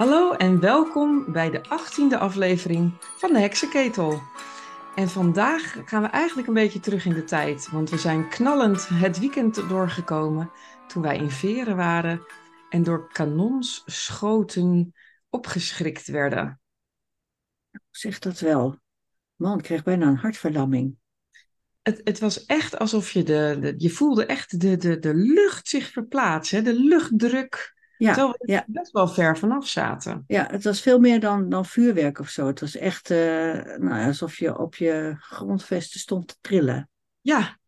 Hallo en welkom bij de 18e aflevering van de Heksenketel. En vandaag gaan we eigenlijk een beetje terug in de tijd, want we zijn knallend het weekend doorgekomen toen wij in Veren waren en door kanonsschoten opgeschrikt werden. Zeg dat wel. Man, ik kreeg bijna een hartverlamming. Het, het was echt alsof je de, de je voelde echt de, de, de lucht zich verplaatsen, de luchtdruk. Ja, terwijl we ja. best wel ver vanaf zaten. Ja, het was veel meer dan, dan vuurwerk of zo. Het was echt eh, nou, alsof je op je grondvesten stond te trillen. Ja,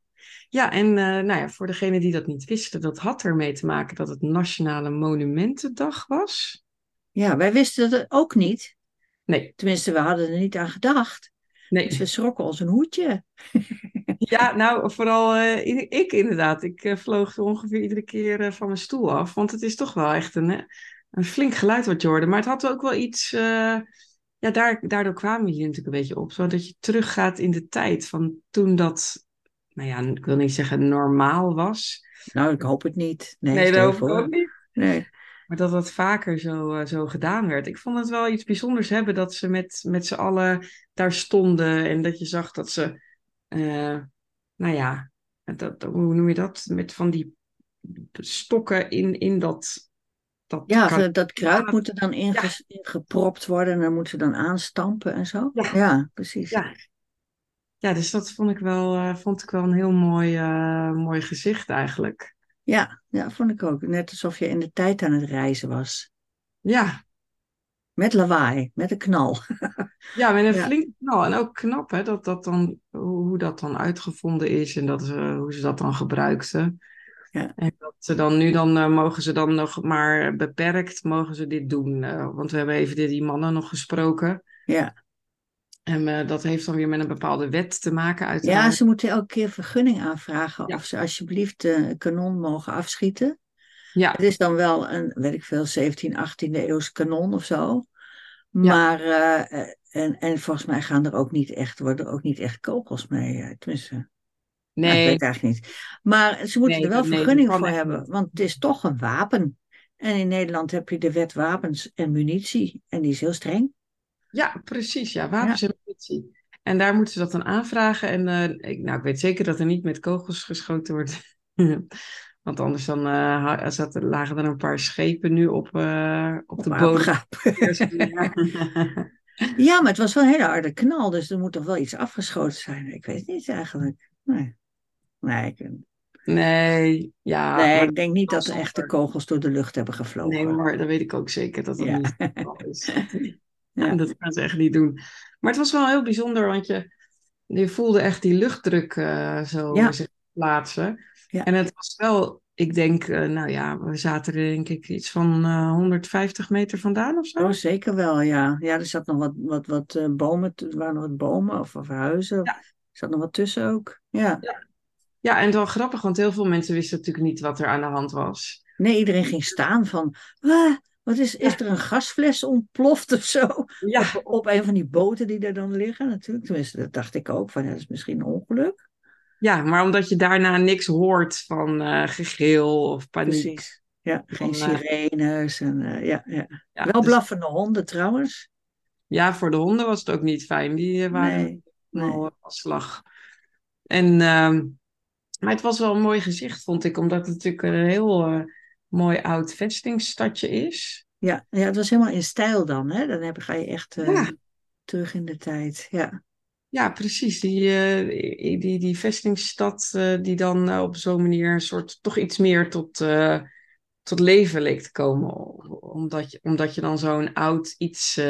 ja en eh, nou ja, voor degenen die dat niet wisten, dat had ermee te maken dat het Nationale Monumentendag was. Ja, wij wisten het ook niet. Nee, Tenminste, we hadden er niet aan gedacht. nee. Dus we schrokken ons een hoedje. Ja, nou, vooral eh, ik inderdaad. Ik eh, vloog ongeveer iedere keer eh, van mijn stoel af. Want het is toch wel echt een, een flink geluid wat je hoorde. Maar het had ook wel iets... ja, daar, daardoor kwamen hier natuurlijk een beetje op. Zodat je teruggaat in de tijd van toen dat... Nou ja, ik wil niet zeggen normaal was. Nou, ik hoop het niet. Nee, Nee, dat hoop ik ook niet. Nee. Maar dat dat vaker zo, zo gedaan werd. Ik vond het wel iets bijzonders hebben dat ze met, met z'n allen daar stonden. En dat je zag dat ze, nou ja, dat, hoe noem je dat? Met van die stokken in, in dat. dat Ja, kan- dat kruid moet er dan ingepropt worden en dan moeten ze dan aanstampen en zo. Ja. precies. Ja. ja, dus dat vond ik wel, eh, vond ik wel een heel mooi, eh, mooi gezicht eigenlijk. Ja, ja, vond ik ook. Net alsof je in de tijd aan het reizen was. Ja, Met lawaai, met een knal. Ja, met een Ja. flinke knal. En ook knap hè, dat dat dan, hoe dat dan uitgevonden is en dat ze, hoe ze dat dan gebruikten. Ja. En dat ze dan nu dan eh, mogen ze dan nog maar beperkt mogen ze dit doen. Eh, want we hebben even die, die mannen nog gesproken. Ja. En eh, dat heeft dan weer met een bepaalde wet te maken Ja, uiteraard. ze moeten elke keer vergunning aanvragen Ja. of ze alsjeblieft eh, een kanon mogen afschieten. Ja, Het is dan wel een, weet ik veel, 17, 18e eeuws kanon of zo. Maar, eh, eh, en, en volgens mij gaan er ook niet echt, worden er ook niet echt kogels mee. eh, Tenminste, nou, ik nee, weet eigenlijk niet. Maar ze moeten Nee, er wel nee, vergunning voor hebben, niet. want het is toch een wapen. En in Nederland heb je de wet wapens en munitie. En die is heel streng. ja, precies. Ja, wapens en munitie. En daar moeten ze dat dan aanvragen. En ik, nou, ik weet zeker dat er niet met kogels geschoten wordt. Want anders dan, eh, ha- zat, lagen er een paar schepen nu op, eh, op, Op de bodem. Ja, maar het was wel een hele harde knal, dus er moet toch wel iets afgeschoten zijn. Ik weet het niet eigenlijk. Nee, nee, ik, nee, ja. nee, ik denk niet dat er echte kogels door de lucht hebben gevlogen. nee, maar dat weet ik ook zeker dat dat Ja. niet het geval is. Ja. Ja, dat gaan ze echt niet doen. Maar het was wel heel bijzonder, want je, je voelde echt die luchtdruk eh, zo Ja. zich plaatsen. Ja. En het was wel, ik denk, eh, nou ja, we zaten er denk ik iets van eh, 150 meter vandaan of zo. Oh, zeker wel, ja. Ja, er zat nog wat, wat, wat eh, bomen, er waren nog wat bomen of, of huizen. Ja. Er zat nog wat tussen ook. Ja. Ja, en het was grappig, want heel veel mensen wisten natuurlijk niet wat er aan de hand was. Nee, iedereen ging staan van, "Ah, wat is, is er een gasfles ontploft of zo? Ja, Op, op een van die boten die er dan liggen natuurlijk. Tenminste, dat dacht ik ook, van ja, dat is misschien een ongeluk. Ja maar omdat je daarna niks hoort van eh gegil of paniek. Precies. Ja, geen Van, eh, sirenes en eh, ja, ja. Ja, Wel dus- blaffende honden trouwens. ja, voor de honden was het ook niet fijn. Die waren Nee, nee. al slag. En, ehm, maar het was wel een mooi gezicht, vond ik, omdat het natuurlijk een heel mooi oud vestingstadje is. Ja, ja, het was helemaal in stijl dan, hè? Dan heb, ga je echt Ja. terug in de tijd. Ja, Ja, precies. Die, eh, die, die, vestingstad eh, die dan eh, op zo'n manier een soort toch iets meer tot, tot leven leek te komen. Omdat je, omdat je dan zo'n oud iets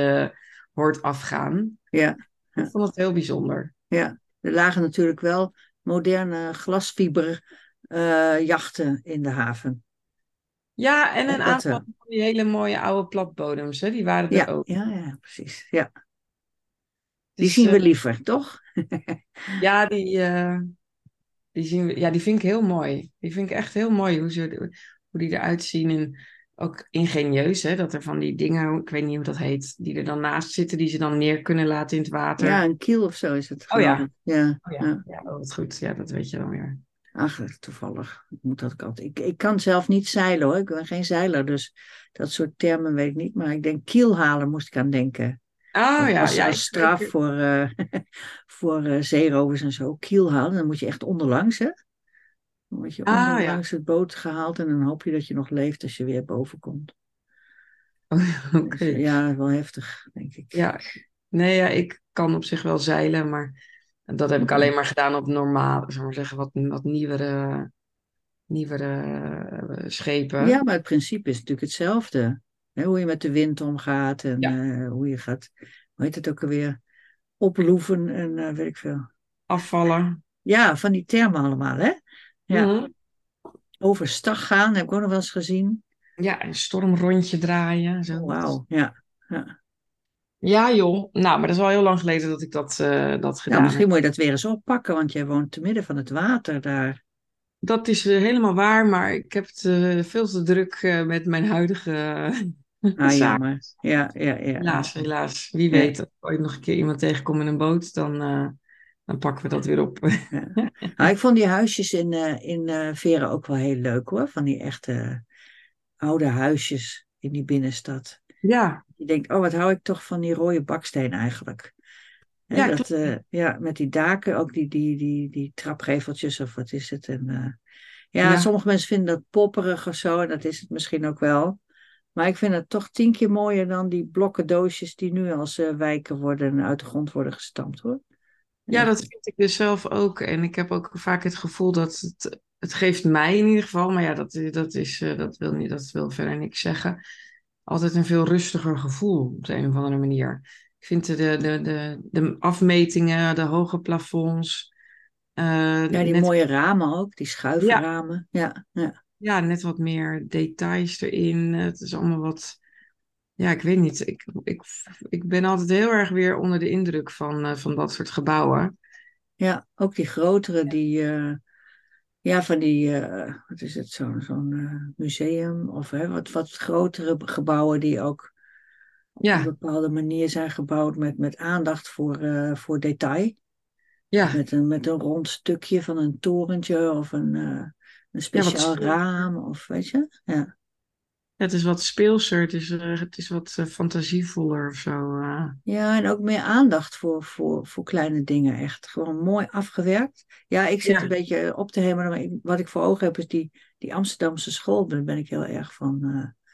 hoort afgaan. ja, Ik vond het heel bijzonder. ja. Er lagen natuurlijk wel moderne glasfiber eh, jachten in de haven. Ja, en een Dat, aantal van die hele mooie oude platbodems, hè, die waren er Ja, ook. ja, ja, precies. Ja. Die Dus, zien we eh, liever, toch? Ja, die, eh, die, zien we, ja, die vind ik heel mooi. Die vind ik echt heel mooi hoe, ze, hoe die eruit zien. En ook ingenieus, hè, dat er van die dingen, ik weet niet hoe dat heet, die er dan naast zitten, die ze dan neer kunnen laten in het water. Ja, een kiel of zo is het. Oh ja. Ja, Oh ja. ja, ja oh, wat goed. Ja, dat weet je dan weer. Ach, toevallig. Ik moet dat altijd. Ik, ik kan zelf niet zeilen hoor. Ik ben geen zeiler, dus dat soort termen weet ik niet. Maar ik denk kielhalen moest ik aan denken. Oh ja, was ja. als straf ik- voor, eh, voor eh, zeerovers en zo. Kielhalen, dan moet je echt onderlangs hè. Dan word je Ah, ja. onderlangs het boot gehaald en dan hoop je dat je nog leeft als je weer boven komt. Oké. Dus, ja, wel heftig, denk ik. Ja, nee, ja, ik kan op zich wel zeilen, maar dat heb ik Mhm. alleen maar gedaan op normaal, zeg maar zeggen, wat, wat nieuwere, nieuwere eh, schepen. Ja, maar het principe is natuurlijk hetzelfde. Hè, hoe je met de wind omgaat en Ja. eh, hoe je gaat, hoe heet het ook alweer, oploeven en eh, weet ik veel. Afvallen. Ja, van die termen allemaal, hè? Ja. Overstag gaan, heb ik ook nog wel eens gezien. Ja, een stormrondje draaien. Zo. Oh, Wauw, ja. ja. Ja, joh. Nou, maar dat is wel heel lang geleden dat ik dat, eh, dat Nou, gedaan misschien heb. moet je dat weer eens oppakken, want jij woont te midden van het water daar. Dat is helemaal waar, maar ik heb het veel te druk met mijn huidige Ah, jammer. Ja, ja, ja. Helaas, helaas. Wie Ja. weet, als ik ooit nog een keer iemand tegenkom in een boot, dan, eh, dan pakken we dat weer op. Ja. Nou, ik vond die huisjes in, eh, in eh, Veren ook wel heel leuk hoor. Van die echte oude huisjes in die binnenstad. Ja, Je denkt, oh, wat hou ik toch van die rode baksteen eigenlijk. Ja, dat, ja, met die daken, ook die, die, die, die trapgeveltjes of wat is het. En, ja, Ja. sommige mensen vinden dat popperig of zo. En dat is het misschien ook wel. Maar ik vind het toch tien keer mooier dan die blokken doosjes die nu als eh, wijken worden en uit de grond worden gestampt hoor. ja, dat vind ik dus zelf ook. En ik heb ook vaak het gevoel dat het, het geeft mij in ieder geval, maar ja, dat, dat, is, eh, dat, wil, niet, dat wil verder niks zeggen, altijd een veel rustiger gevoel op de een of andere manier. Ik vind de, de, de, de afmetingen, de hoge plafonds, eh, Ja, die net, mooie ramen ook, die schuiframen. Ja, ja. ja, net wat meer details erin. Het is allemaal wat, ja, ik weet niet. Ik, ik, ik ben altijd heel erg weer onder de indruk van, eh, van dat soort gebouwen. ja, ook die grotere, die, eh, ja, van die, eh, wat is het, zo'n zo'n museum of hè, wat, wat grotere gebouwen die ook op Ja. een bepaalde manier zijn gebouwd met, met aandacht voor, voor detail. Ja, Met een, met een rond stukje van een torentje of een, een speciaal raam of weet je. Ja. het is wat speelser, het is, eh, het is wat eh, fantasievoller of zo. eh. Ja, en ook meer aandacht voor, voor, voor kleine dingen, echt. Gewoon mooi afgewerkt. Ja, ik zit Ja. een beetje op te hemelen, maar wat ik voor ogen heb is die, die Amsterdamse school. Daar ben ik heel erg van.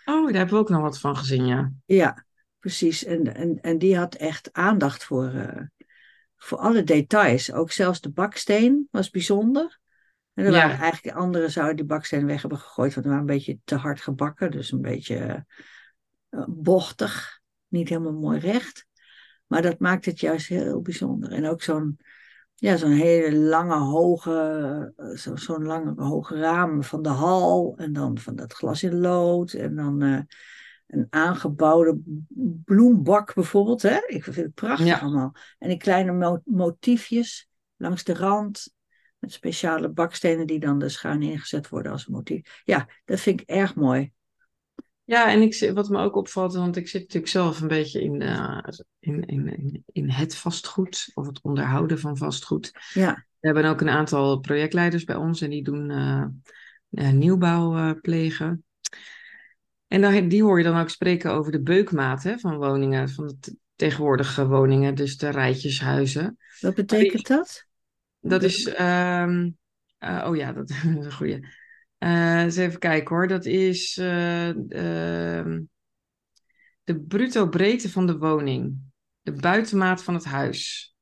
Oh, daar hebben we ook nog wat van gezien, ja. ja, precies. En, en, en die had echt aandacht voor, voor alle details. Ook zelfs de baksteen was bijzonder. En er Ja. eigenlijk anderen zouden die baksteen weg hebben gegooid, want die waren een beetje te hard gebakken. Dus een beetje eh, bochtig, niet helemaal mooi recht. Maar dat maakt het juist heel bijzonder. En ook zo'n ja, zo'n hele lange, hoge, eh, zo, zo'n lange, hoge raam van de hal. En dan van dat glas in lood. En dan eh, een aangebouwde bloembak bijvoorbeeld. Hè? Ik vind het prachtig Ja. allemaal. En die kleine mo- motiefjes langs de rand. Met speciale bakstenen die dan dus schuin ingezet worden als motief. Ja, dat vind ik erg mooi. Ja, en ik, wat me ook opvalt, want ik zit natuurlijk zelf een beetje in, eh, in, in, in, in het vastgoed, of het onderhouden van vastgoed. Ja, We hebben ook een aantal projectleiders bij ons en die doen eh, eh, nieuwbouw plegen. En dan, die hoor je dan ook spreken over de beukmaat hè, van woningen, van de tegenwoordige woningen, dus de rijtjeshuizen. wat betekent dat? Dat is, ehm, eh, oh ja, dat is een goeie. Eh, eens even kijken hoor. Dat is eh, ehm, de bruto breedte van de woning. De buitenmaat van het huis.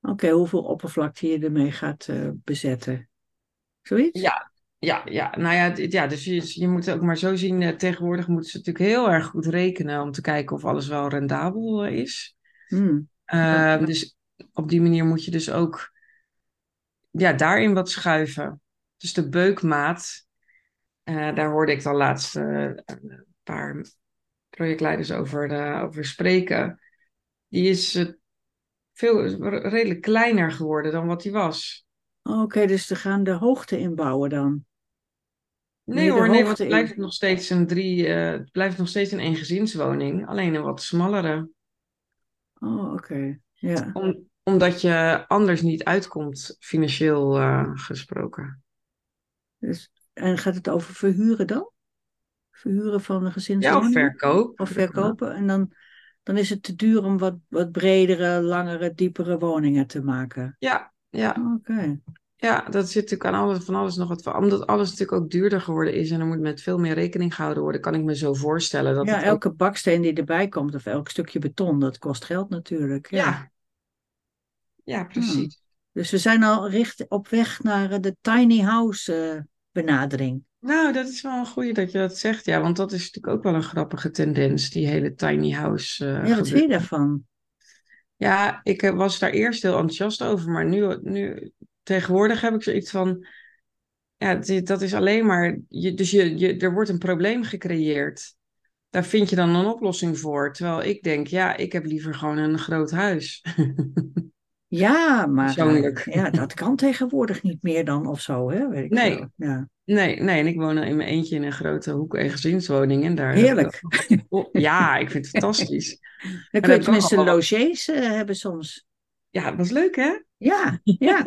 Oké, hoeveel oppervlakte je ermee gaat bezetten? Zoiets? Ja, ja, ja. Nou ja, dit- ja dus je, je moet het ook maar zo zien. tegenwoordig moeten ze natuurlijk heel erg goed rekenen om te kijken of alles wel rendabel is. Hmm. Ehm, dus op die manier moet je dus ook ja, daarin wat schuiven. Dus de beukmaat, eh, daar hoorde ik dan laatst eh, een paar projectleiders over, eh, over spreken. Die is veel, redelijk kleiner geworden dan wat die was. Oké, dus ze gaan de hoogte inbouwen dan. Nee hoor, nee, want het in. blijft nog steeds een drie, het blijft nog steeds een eengezinswoning, alleen een wat smallere. Oh, oké. Ja. Om, omdat je anders niet uitkomt, financieel eh, gesproken. Dus, en gaat het over verhuren dan? Verhuren van een Ja, gezinswoning? of verkoop. Of verkopen. En dan, dan is het te duur om wat, wat bredere, langere, diepere woningen te maken. Ja, ja, Oké. ja, dat zit natuurlijk aan alles, van alles nog wat van. Omdat alles natuurlijk ook duurder geworden is en er moet met veel meer rekening gehouden worden, kan ik me zo voorstellen dat Ja, ook... elke baksteen die erbij komt, of elk stukje beton, dat kost geld natuurlijk. Ja. Ja, ja, precies. Dus we zijn al richt op weg naar eh, de tiny house eh, benadering. Nou, dat is wel een goeie dat je dat zegt, ja, want dat is natuurlijk ook wel een grappige tendens, die hele tiny house. eh, Ja, wat vind je daarvan? Ja, ik was daar eerst heel enthousiast over, maar nu, nu tegenwoordig heb ik zoiets van, ja, dit- dat is alleen maar, je, dus je, je, er wordt een probleem gecreëerd. Daar vind je dan een oplossing voor. Terwijl ik denk, ja, ik heb liever gewoon een groot huis. Ja, maar eh, Persoonlijk. ja, dat kan tegenwoordig niet meer dan of zo, hè? Weet ik Nee. Ja. Nee, nee, en ik woon in mijn eentje in een grote hoek- en gezinswoning. En daar Heerlijk. Oh, ja, ik vind het fantastisch. Dan kun je tenminste logies eh, hebben soms. Ja, dat was leuk, hè? Ja, ja.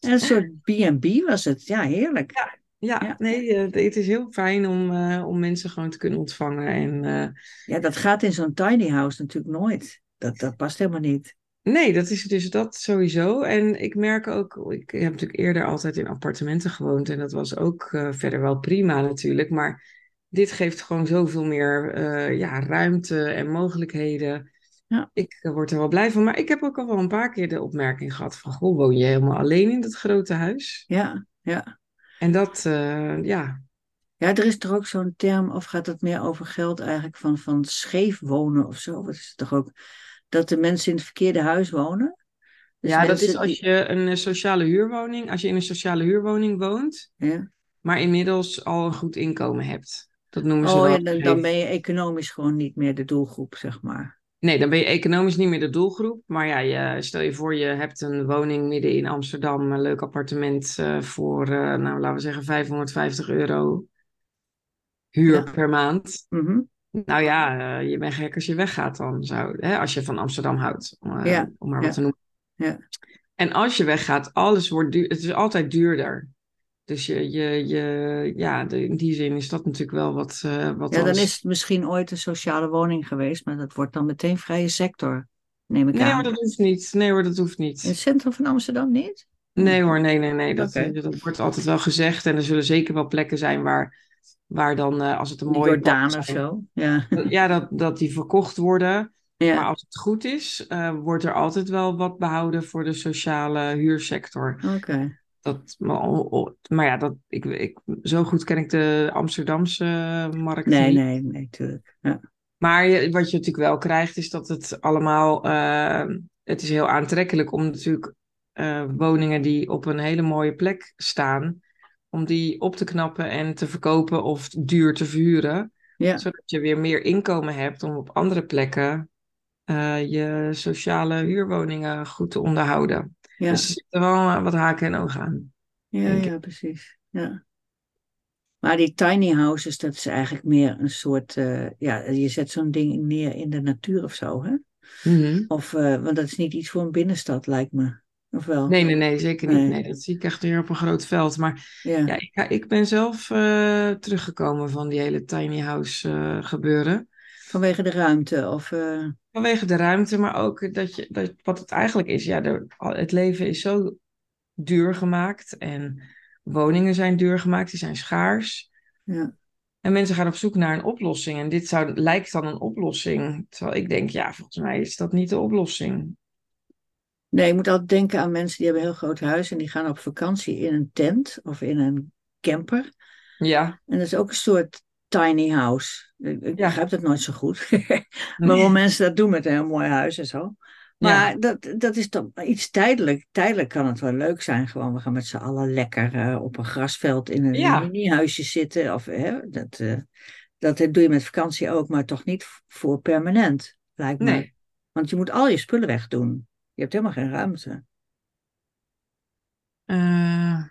En een soort B&B was het. Ja, heerlijk. Ja, Ja. nee, eh, het is heel fijn om, om mensen gewoon te kunnen ontvangen. En Ja, dat gaat in zo'n tiny house natuurlijk nooit. Dat, dat past helemaal niet. Nee, dat is dus dat sowieso. En ik merk ook, ik heb natuurlijk eerder altijd in appartementen gewoond. En dat was ook eh, verder wel prima natuurlijk. Maar dit geeft gewoon zoveel meer eh, ja, ruimte en mogelijkheden. Ja. Ik eh, word er wel blij van. Maar ik heb ook al wel een paar keer de opmerking gehad van... Goh, woon je helemaal alleen in dat grote huis? Ja, ja. En dat, ja, Ja, er is toch ook zo'n term, of gaat het meer over geld eigenlijk, van, van scheef wonen of zo? Wat is het toch ook? Dat de mensen in het verkeerde huis wonen? Dus ja, dat is als die- je een eh, sociale huurwoning, als je in een sociale huurwoning woont, Ja. maar inmiddels al een goed inkomen hebt. Dat noemen ze Oh dan. ja, dan, dan ben je economisch gewoon niet meer de doelgroep, zeg maar. Nee, dan ben je economisch niet meer de doelgroep. Maar ja, je, stel je voor, je hebt een woning midden in Amsterdam, een leuk appartement eh, voor, eh, nou laten we zeggen, 550 euro huur Ja. per maand. Mhm. Nou ja, eh, je bent gek als je weggaat dan, zou, hè, als je van Amsterdam houdt, om, eh, Ja, om maar ja, wat te noemen. ja. En als je weggaat, alles wordt duur, het is altijd duurder. Dus je, je, je, ja, de- in die zin is dat natuurlijk wel wat, eh wat Ja, dan als- is het misschien ooit een sociale woning geweest, maar dat wordt dan meteen vrije sector, neem ik Nee aan. hoor, dat hoeft niet. Nee hoor, dat hoeft In niet. het centrum van Amsterdam niet? Nee hoor, nee, nee, nee. Dat, dat wordt altijd wel gezegd. En er zullen zeker wel plekken zijn waar, waar dan, eh, als het een mooie Jordaan of zo. Ja, Ja, dat, dat die verkocht worden. Maar ja. als het goed is, eh, wordt er altijd wel wat behouden voor de sociale huursector. oké. Dat, maar, maar ja, dat, ik, ik, zo goed ken ik de Amsterdamse markt Nee, niet. nee, nee, tuurlijk. Ja. Maar je- wat je natuurlijk wel krijgt, is dat het allemaal. eh, het is heel aantrekkelijk om natuurlijk woningen die op een hele mooie plek staan. Om die op te knappen en te verkopen of duur te verhuren. Ja. Zodat je weer meer inkomen hebt om op andere plekken. eh, je sociale huurwoningen goed te onderhouden. Ja. Dus er zitten wel eh, wat haken en ogen aan. Ja, ja, precies. Ja. Maar die tiny houses, dat is eigenlijk meer een soort, eh, ja, je zet zo'n ding neer in de natuur of zo, hè? Mhm. Of, want dat is niet iets voor een binnenstad, lijkt me. Of wel? Nee, nee, nee, zeker niet. Nee. Nee, dat zie ik echt weer op een groot veld. Maar Ja. Ja, ik, ik ben zelf eh, teruggekomen van die hele tiny house eh, gebeuren. Vanwege de ruimte, of... eh, Vanwege de ruimte, maar ook dat je, dat, wat het eigenlijk is. Ja, de, het leven is zo duur gemaakt en woningen zijn duur gemaakt, die zijn schaars. ja. En mensen gaan op zoek naar een oplossing. En dit zou, lijkt dan een oplossing. Terwijl ik denk, ja, volgens mij is dat niet de oplossing. Nee, je moet altijd denken aan mensen die hebben een heel groot huis en die gaan op vakantie in een tent of in een camper. Ja, En dat is ook een soort tiny house. Ik, ik Ja. begrijp dat nooit zo goed. maar wel mensen dat doen met een heel mooi huis en zo. Maar dat, dat is toch iets tijdelijk. Tijdelijk kan het wel leuk zijn. Gewoon, we gaan met z'n allen lekker eh, op een grasveld in een Ja. mini-huisje zitten. Of, hè, dat, eh, dat doe je met vakantie ook, maar toch niet voor permanent, lijkt me. nee. Want je moet al je spullen wegdoen. Je hebt helemaal geen ruimte. Eh,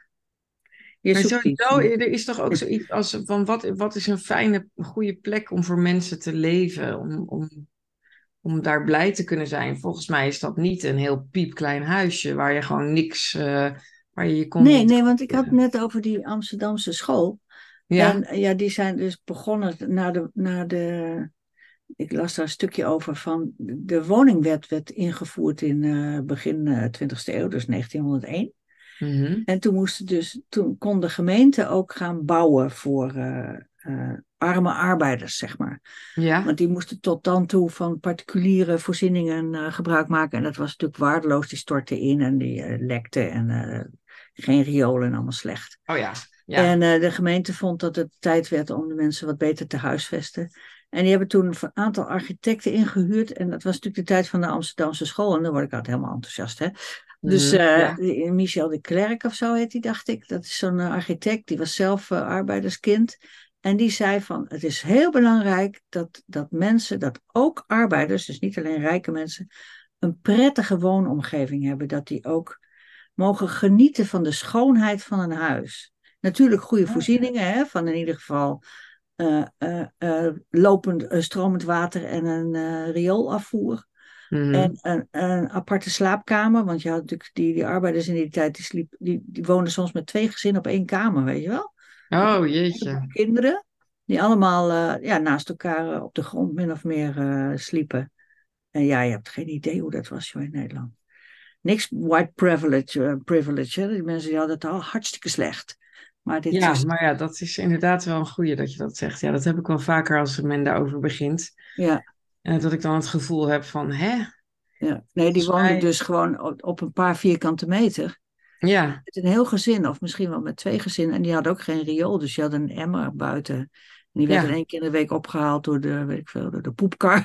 Je Maar zoekt iets. sowieso, er is toch ook zoiets als van wat, wat is een fijne, goede plek om voor mensen te leven, om, om, om daar blij te kunnen zijn. Volgens mij is dat niet een heel piepklein huisje waar je gewoon niks, eh, waar je je kon... Nee, nee, want ik had het net over die Amsterdamse school. Ja, En ja, die zijn dus begonnen na de, na de. Ik las daar een stukje over van. De woningwet werd ingevoerd in eh, begin eh 20e eeuw, dus 1901. mhm. En toen, moesten dus, toen kon de gemeente ook gaan bouwen voor eh, arme arbeiders, zeg maar. ja, Want die moesten tot dan toe van particuliere voorzieningen gebruik maken. En dat was natuurlijk waardeloos. Die stortten in en die lekten en geen riolen en allemaal slecht. oh ja, ja. En de gemeente vond dat het tijd werd om de mensen wat beter te huisvesten. En die hebben toen een aantal architecten ingehuurd. En dat was natuurlijk de tijd van de Amsterdamse school. En dan word ik altijd helemaal enthousiast. Hè? Dus Mhm, eh, ja. die- Michel de Klerk of zo heet hij, dacht ik. Dat is zo'n eh, architect. Die was zelf eh, arbeiderskind. En die zei van, het is heel belangrijk dat, dat mensen, dat ook arbeiders, dus niet alleen rijke mensen, een prettige woonomgeving hebben. Dat die ook mogen genieten van de schoonheid van een huis. Natuurlijk goede voorzieningen, hè, van in ieder geval eh, eh, eh, lopend, eh, stromend water en een eh, rioolafvoer. Mhm. En een, een aparte slaapkamer, want je had natuurlijk die, die arbeiders in die tijd, die, sliep, die, die woonden soms met twee gezinnen op één kamer, weet je wel? Oh, jeetje. Kinderen, die allemaal eh, ja, naast elkaar eh, op de grond min of meer eh, sliepen. En ja, je hebt geen idee hoe dat was joh, in Nederland. Niks white privilege, eh, privilege hè? die mensen die hadden het al hartstikke slecht. Maar dit Ja, was, maar ja, dat is inderdaad wel een goeie dat je dat zegt. Ja, dat heb ik wel vaker als men daarover begint. ja, En dat ik dan het gevoel heb van, hè? ja. Nee, die mij- dus gewoon op, op een paar vierkante meter. Ja, Met een heel gezin, of misschien wel met twee gezinnen. En die hadden ook geen riool, dus je had een emmer buiten. En die werd Ja. in één keer in de week opgehaald door de, weet ik veel, door de poepkar.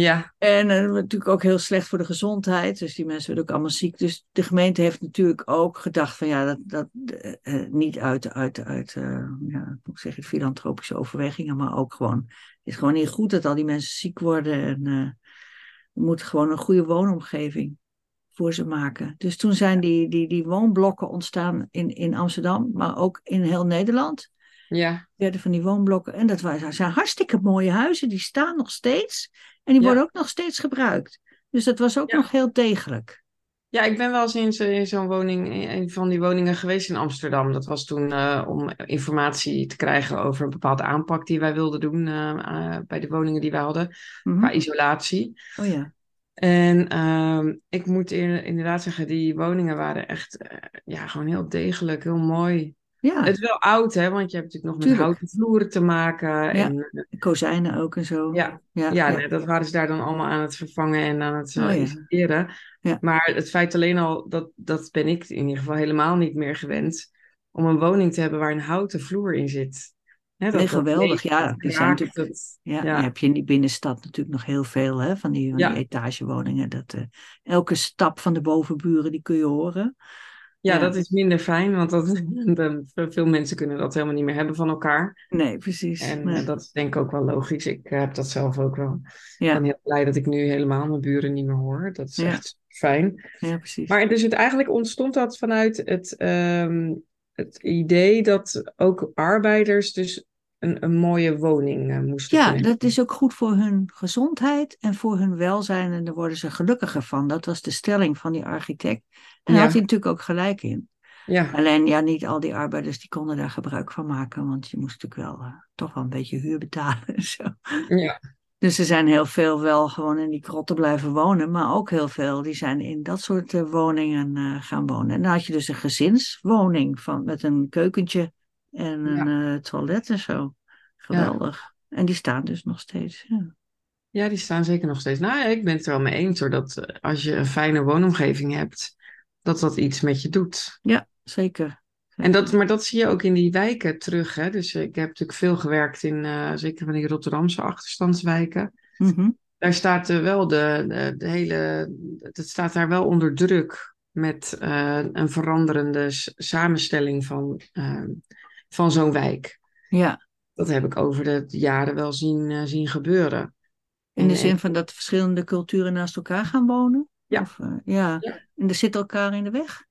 Ja, En eh, natuurlijk ook heel slecht voor de gezondheid. Dus die mensen werden ook allemaal ziek. Dus de gemeente heeft natuurlijk ook gedacht van ja, dat, dat eh, eh, niet uit, uit, uit ja, hoe zeg je, het, filantropische overwegingen, maar ook gewoon, het is gewoon niet goed dat al die mensen ziek worden. En er moet gewoon een goede woonomgeving voor ze maken. Dus toen zijn die, die, die woonblokken ontstaan in, in Amsterdam, maar ook in heel Nederland ja. werden van die woonblokken. En dat waren, zijn hartstikke mooie huizen. Die staan nog steeds. En die Ja. worden ook nog steeds gebruikt. Dus dat was ook Ja. nog heel degelijk. Ja, ik ben wel eens in zo- in zo'n woning, in een van die woningen geweest in Amsterdam. Dat was toen eh, om informatie te krijgen over een bepaalde aanpak die wij wilden doen eh, eh, bij de woningen die wij hadden, Mhm. qua isolatie. Oh ja. En ehm, ik moet in- inderdaad zeggen, die woningen waren echt ja, gewoon heel degelijk, heel mooi. Ja, Het is wel oud, hè, want je hebt natuurlijk nog met houten vloeren te maken. En, eh, kozijnen ook en zo. ja, ja, ja, ja. nee, dat waren ze daar dan allemaal aan het vervangen en aan het eh, Oh. Ja. Maar het feit alleen al, dat, dat ben ik in ieder geval helemaal niet meer gewend, om een woning te hebben waar een houten vloer in zit. Hè, Nee, geweldig. Ja, dat die zijn natuurlijk- dat- Ja, dan heb je in die binnenstad natuurlijk nog heel veel hè, van die, van die etagewoningen. Dat, eh, elke stap van de bovenburen die kun je horen. Ja, Ja. dat is minder fijn, want dat, de- veel mensen kunnen dat helemaal niet meer hebben van elkaar. Nee, precies. En Nee. eh, dat is denk ik ook wel logisch. Ik eh, heb dat zelf ook wel. Ik Ja. ben heel blij dat ik nu helemaal mijn buren niet meer hoor. Dat is Ja. echt fijn. ja, precies. Maar dus het, eigenlijk ontstond dat vanuit het, ehm, het idee dat ook arbeiders dus een, een mooie woning eh, moesten Ja, dat is ook goed voor hun gezondheid en voor hun welzijn. En daar worden ze gelukkiger van. Dat was de stelling van die architect. En daar Ja. had hij natuurlijk ook gelijk in. Ja, Alleen ja, niet al die arbeiders die konden daar gebruik van maken. Want je moest natuurlijk wel eh, toch wel een beetje huur betalen en zo. ja, Dus er zijn heel veel wel gewoon in die krotten blijven wonen. Maar ook heel veel die zijn in dat soort eh, woningen gaan wonen. En dan had je dus een gezinswoning van, met een keukentje en een eh, toilet en zo. Geweldig. En die staan dus nog steeds. Ja. ja, die staan zeker nog steeds. Nou, ik ben het er wel mee eens hoor, dat eh, als je een fijne woonomgeving hebt, dat dat iets met je doet. Ja, zeker. En dat, maar dat zie je ook in die wijken terug. Hè? Dus eh, ik heb natuurlijk veel gewerkt in zeker van die Rotterdamse achterstandswijken. Mhm. Daar staat eh, wel de, de, de hele. Het staat daar wel onder druk met een veranderende samenstelling van, eh, van zo'n wijk. Ja, Dat heb ik over de jaren wel zien, eh, zien gebeuren. in de En- zin van dat verschillende culturen naast elkaar gaan wonen? Ja. Of, eh, ja. Ja. En er zitten elkaar in de weg?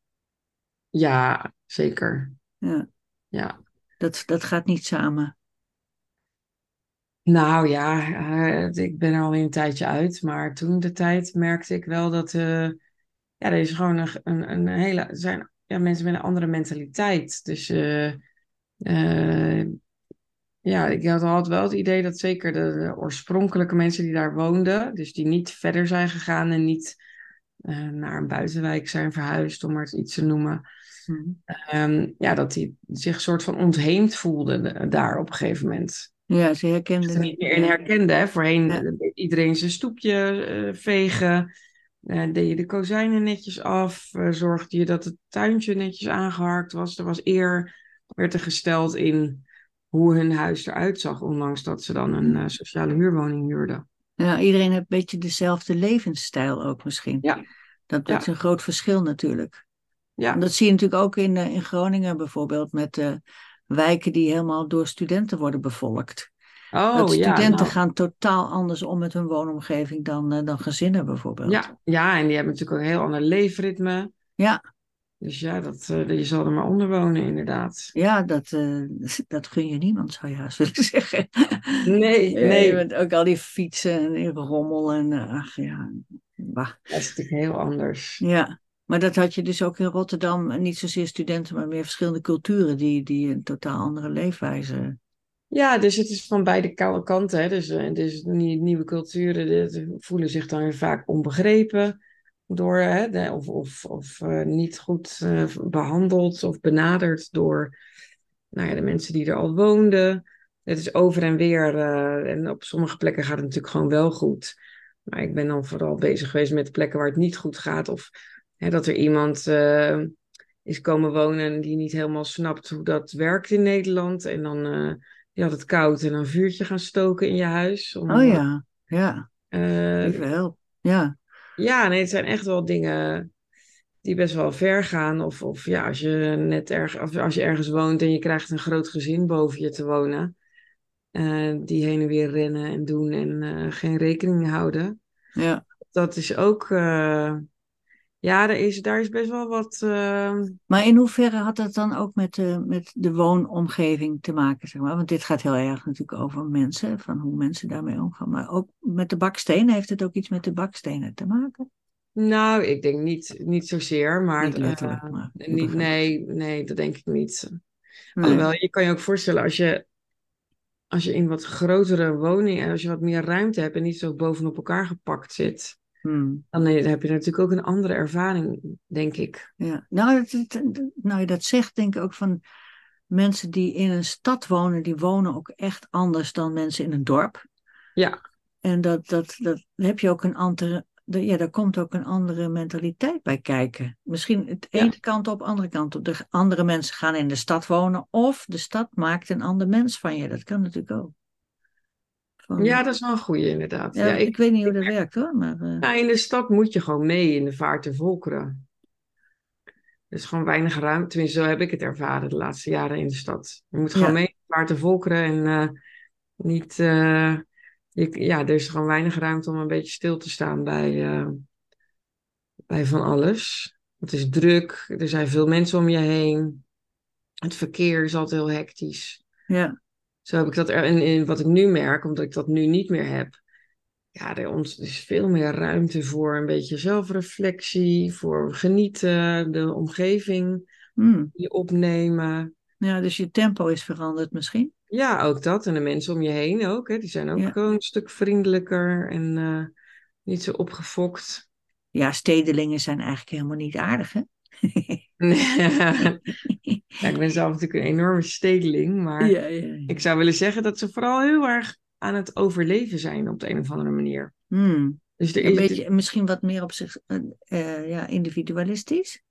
Ja, zeker. Ja, Ja. dat, dat gaat niet samen. Nou ja, eh, ik ben er al een tijdje uit, maar toen de tijd merkte ik wel dat eh, ja, er is gewoon een, een, een hele, zijn ja, mensen met een andere mentaliteit. Dus eh, eh, ja, ik had altijd wel het idee dat zeker de, de oorspronkelijke mensen die daar woonden, dus die niet verder zijn gegaan en niet eh, naar een buitenwijk zijn verhuisd, om maar het iets te noemen. Hmm. Ehm, ja, dat die zich soort van ontheemd voelden eh, daar op een gegeven moment. Ja, ze herkenden Er niet meer in herkende. Hè? Voorheen Ja. iedereen zijn stoepje vegen. eh, deed je de kozijnen netjes af. zorgde je dat het tuintje netjes aangeharkt was. Er was eer, werd er gesteld in hoe hun huis eruit zag. Ondanks dat ze dan een eh, sociale huurwoning huurden. Ja, iedereen heeft een beetje dezelfde levensstijl ook misschien. Ja. Dat, dat Ja. is een groot verschil natuurlijk. Ja, En dat zie je natuurlijk ook in, eh, in Groningen bijvoorbeeld met eh, wijken die helemaal door studenten worden bevolkt. oh dat ja. studenten nou. gaan totaal anders om met hun woonomgeving dan, dan gezinnen bijvoorbeeld. Ja, ja, en die hebben natuurlijk ook een heel ander leefritme. Ja. Dus ja, dat, eh, je zal er maar onder wonen, inderdaad. Ja, dat, eh, dat gun je niemand, zou je haast willen zeggen. Nee, Eh, nee. Met ook al die fietsen en die rommel en ach ja. Bah. Dat is natuurlijk heel anders. Ja, maar dat had je dus ook in Rotterdam. Niet zozeer studenten, maar meer verschillende culturen die, die een totaal andere leefwijze. Ja, dus het is van beide koude kanten. Hè. Dus, dus nie- nieuwe culturen voelen zich dan weer vaak onbegrepen door, hè, de- of, of, of eh, niet goed eh, behandeld of benaderd door nou ja, de mensen die er al woonden. Het is over en weer. eh, en op sommige plekken gaat het natuurlijk gewoon wel goed. Maar ik ben dan vooral bezig geweest met plekken waar het niet goed gaat. Of hè, dat er iemand is komen wonen die niet helemaal snapt hoe dat werkt in Nederland. En dan die had het koud en een vuurtje gaan stoken in je huis. Om, Oh ja, ja, lieve help. Ja, ja, nee, het zijn echt wel dingen die best wel ver gaan. Of, of ja, als je net erg, of als je ergens woont en je krijgt een groot gezin boven je te wonen. eh, die heen en weer rennen en doen en eh, geen rekening houden. ja. Dat is ook. eh, ja, daar is, daar is best wel wat. eh, Maar in hoeverre had dat dan ook met de, met de woonomgeving te maken, zeg maar? Want dit gaat heel erg natuurlijk over mensen, van hoe mensen daarmee omgaan. Maar ook met de bakstenen, heeft het ook iets met de bakstenen te maken? nou, ik denk niet, niet zozeer, maar. Niet letterlijk, eh, maar niet, nee, nee, dat denk ik niet. Nee. Alhoewel, je kan je ook voorstellen als je, als je in wat grotere woningen en als je wat meer ruimte hebt en niet zo bovenop elkaar gepakt zit, Hmm. dan heb je natuurlijk ook een andere ervaring, denk ik. Ja, nou, het- nou je dat zegt, denk ik ook van mensen die in een stad wonen, die wonen ook echt anders dan mensen in een dorp. Ja. En dat, dat, dat heb je ook een andere, de- ja, daar komt ook een andere mentaliteit bij kijken. Misschien het Ja. ene kant op, andere kant op. De andere mensen gaan in de stad wonen, of de stad maakt een ander mens van je. Dat kan natuurlijk ook. Van- Ja, dat is wel een goeie inderdaad. ja, Ja, ik, ik, weet niet hoe dat werkt hoor, maar nou, in de stad moet je gewoon mee in de vaart der volkeren. Er is gewoon weinig ruimte, tenminste zo heb ik het ervaren de laatste jaren in de stad. Je moet gewoon Ja. mee in de vaart der volkeren en eh, niet... eh, je, ja, er is gewoon weinig ruimte om een beetje stil te staan bij, bij van alles. Het is druk, er zijn veel mensen om je heen. Het verkeer is altijd heel hectisch. ja, Zo heb ik dat er, en, en wat ik nu merk, omdat ik dat nu niet meer heb. Ja, er is veel meer ruimte voor een beetje zelfreflectie, voor genieten, de omgeving Hmm. die opnemen. ja, dus je tempo is veranderd misschien. Ja, ook dat. En de mensen om je heen ook. Hè, die zijn ook Ja. gewoon een stuk vriendelijker en eh, niet zo opgefokt. Ja, stedelingen zijn eigenlijk helemaal niet aardig, hè? Ja, ik ben zelf natuurlijk een enorme stedeling, maar ja, ja, ja. ik zou willen zeggen dat ze vooral heel erg aan het overleven zijn op de een of andere manier. Hmm. Dus er Een is, beetje, misschien wat meer op zich, eh, eh, ja, individualistisch.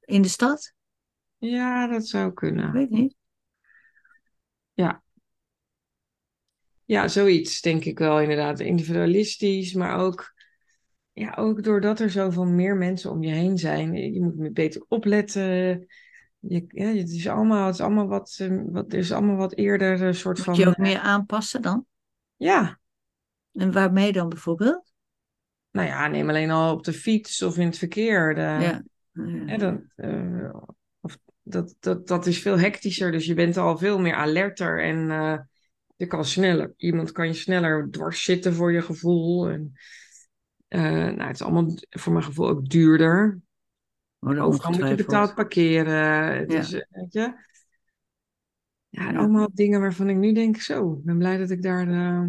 In de stad? Ja, dat zou Ik kunnen. weet niet. Ja, zoiets denk ik wel inderdaad. Individualistisch, maar ook, ja, ook doordat er zoveel meer mensen om je heen zijn. Je moet beter opletten. Je, ja, het is allemaal, het is allemaal wat, eh, wat, er is allemaal wat eerder een soort Moet van... je ook meer aanpassen dan? Ja, En waarmee dan bijvoorbeeld? nou ja, neem alleen al op de fiets of in het verkeer. De, Ja. dat, eh, of, dat, dat, dat is veel hectischer, dus je bent al veel meer alerter en eh, je kan sneller. Iemand kan je sneller dwars zitten voor je gevoel. En, eh, nou, het is allemaal voor mijn gevoel ook duurder. Oh, Overal moet je betaald parkeren. Het Ja. is, eh, weet je. Ja, Ja. allemaal dingen waarvan ik nu denk, zo, ik ben blij dat ik daar... eh,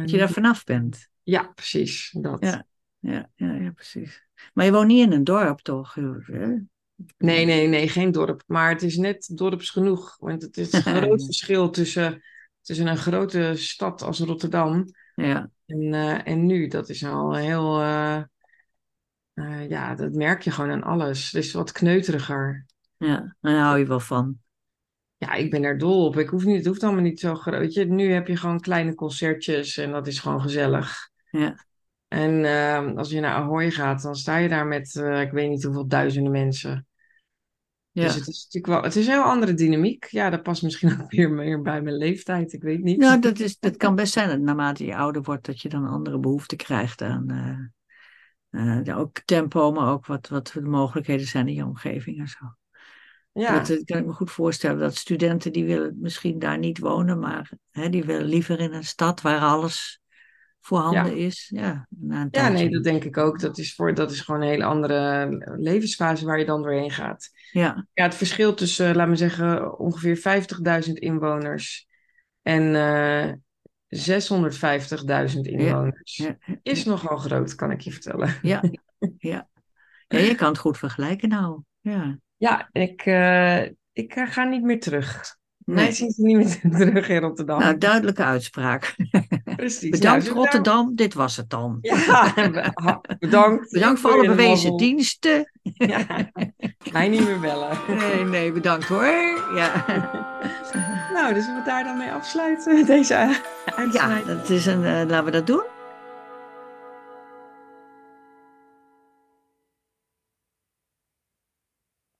Dat je daar vanaf bent. Ja, precies. Dat. Ja. Ja, ja, ja, precies. Maar je woont niet in een dorp, toch? Hè? Nee, nee, nee, geen dorp. Maar het is net dorps genoeg. Want het is een groot verschil tussen, tussen een grote stad als Rotterdam Ja, en, eh, en nu. Dat is al heel... eh, eh, ja, dat merk je gewoon aan alles. Het is wat kneuteriger. ja. Daar hou je wel van. Ja, ik ben er dol op. Ik hoef niet, het hoeft allemaal niet zo groot. Je, Nu heb je gewoon kleine concertjes en dat is gewoon gezellig. Ja, En als je naar Ahoy gaat, dan sta je daar met, ik weet niet hoeveel duizenden mensen. Ja. Dus het is natuurlijk wel, het is een heel andere dynamiek. Ja, dat past misschien ook weer meer bij mijn leeftijd. Ik weet niet. Nou, dat, is, dat kan best zijn dat naarmate je ouder wordt, dat je dan andere behoeften krijgt aan eh, eh, ook tempo, maar ook wat, wat de mogelijkheden zijn in je omgeving en zo. ja, Dat eh, kan ik me goed voorstellen dat studenten die willen misschien daar niet wonen, maar hè, die willen liever in een stad waar alles voorhanden is. Ja, na een ja, tijdje. nee, dat denk ik ook. Dat is, voor, dat is gewoon een hele andere levensfase waar je dan doorheen gaat. Ja, Ja, het verschil tussen, eh, laat me zeggen, ongeveer 50.000 inwoners en eh 650.000 inwoners ja, is nogal groot, kan ik je vertellen. ja, ja. Ja, je kan het goed vergelijken nou. Ja. Ja, ik, eh, ik eh, ga niet meer terug. Nee. Mij zien ze niet meer terug in Rotterdam. Nou, duidelijke uitspraak. Precies. Bedankt Nou, Rotterdam, dit was het dan. Ja, bedankt. Bedankt voor alle bewezen diensten. Ja, mij niet meer bellen. Nee, nee, bedankt hoor. Ja, Nou, dus we daar dan mee afsluiten, deze ja uitzending. dat is een, eh, laten we dat doen.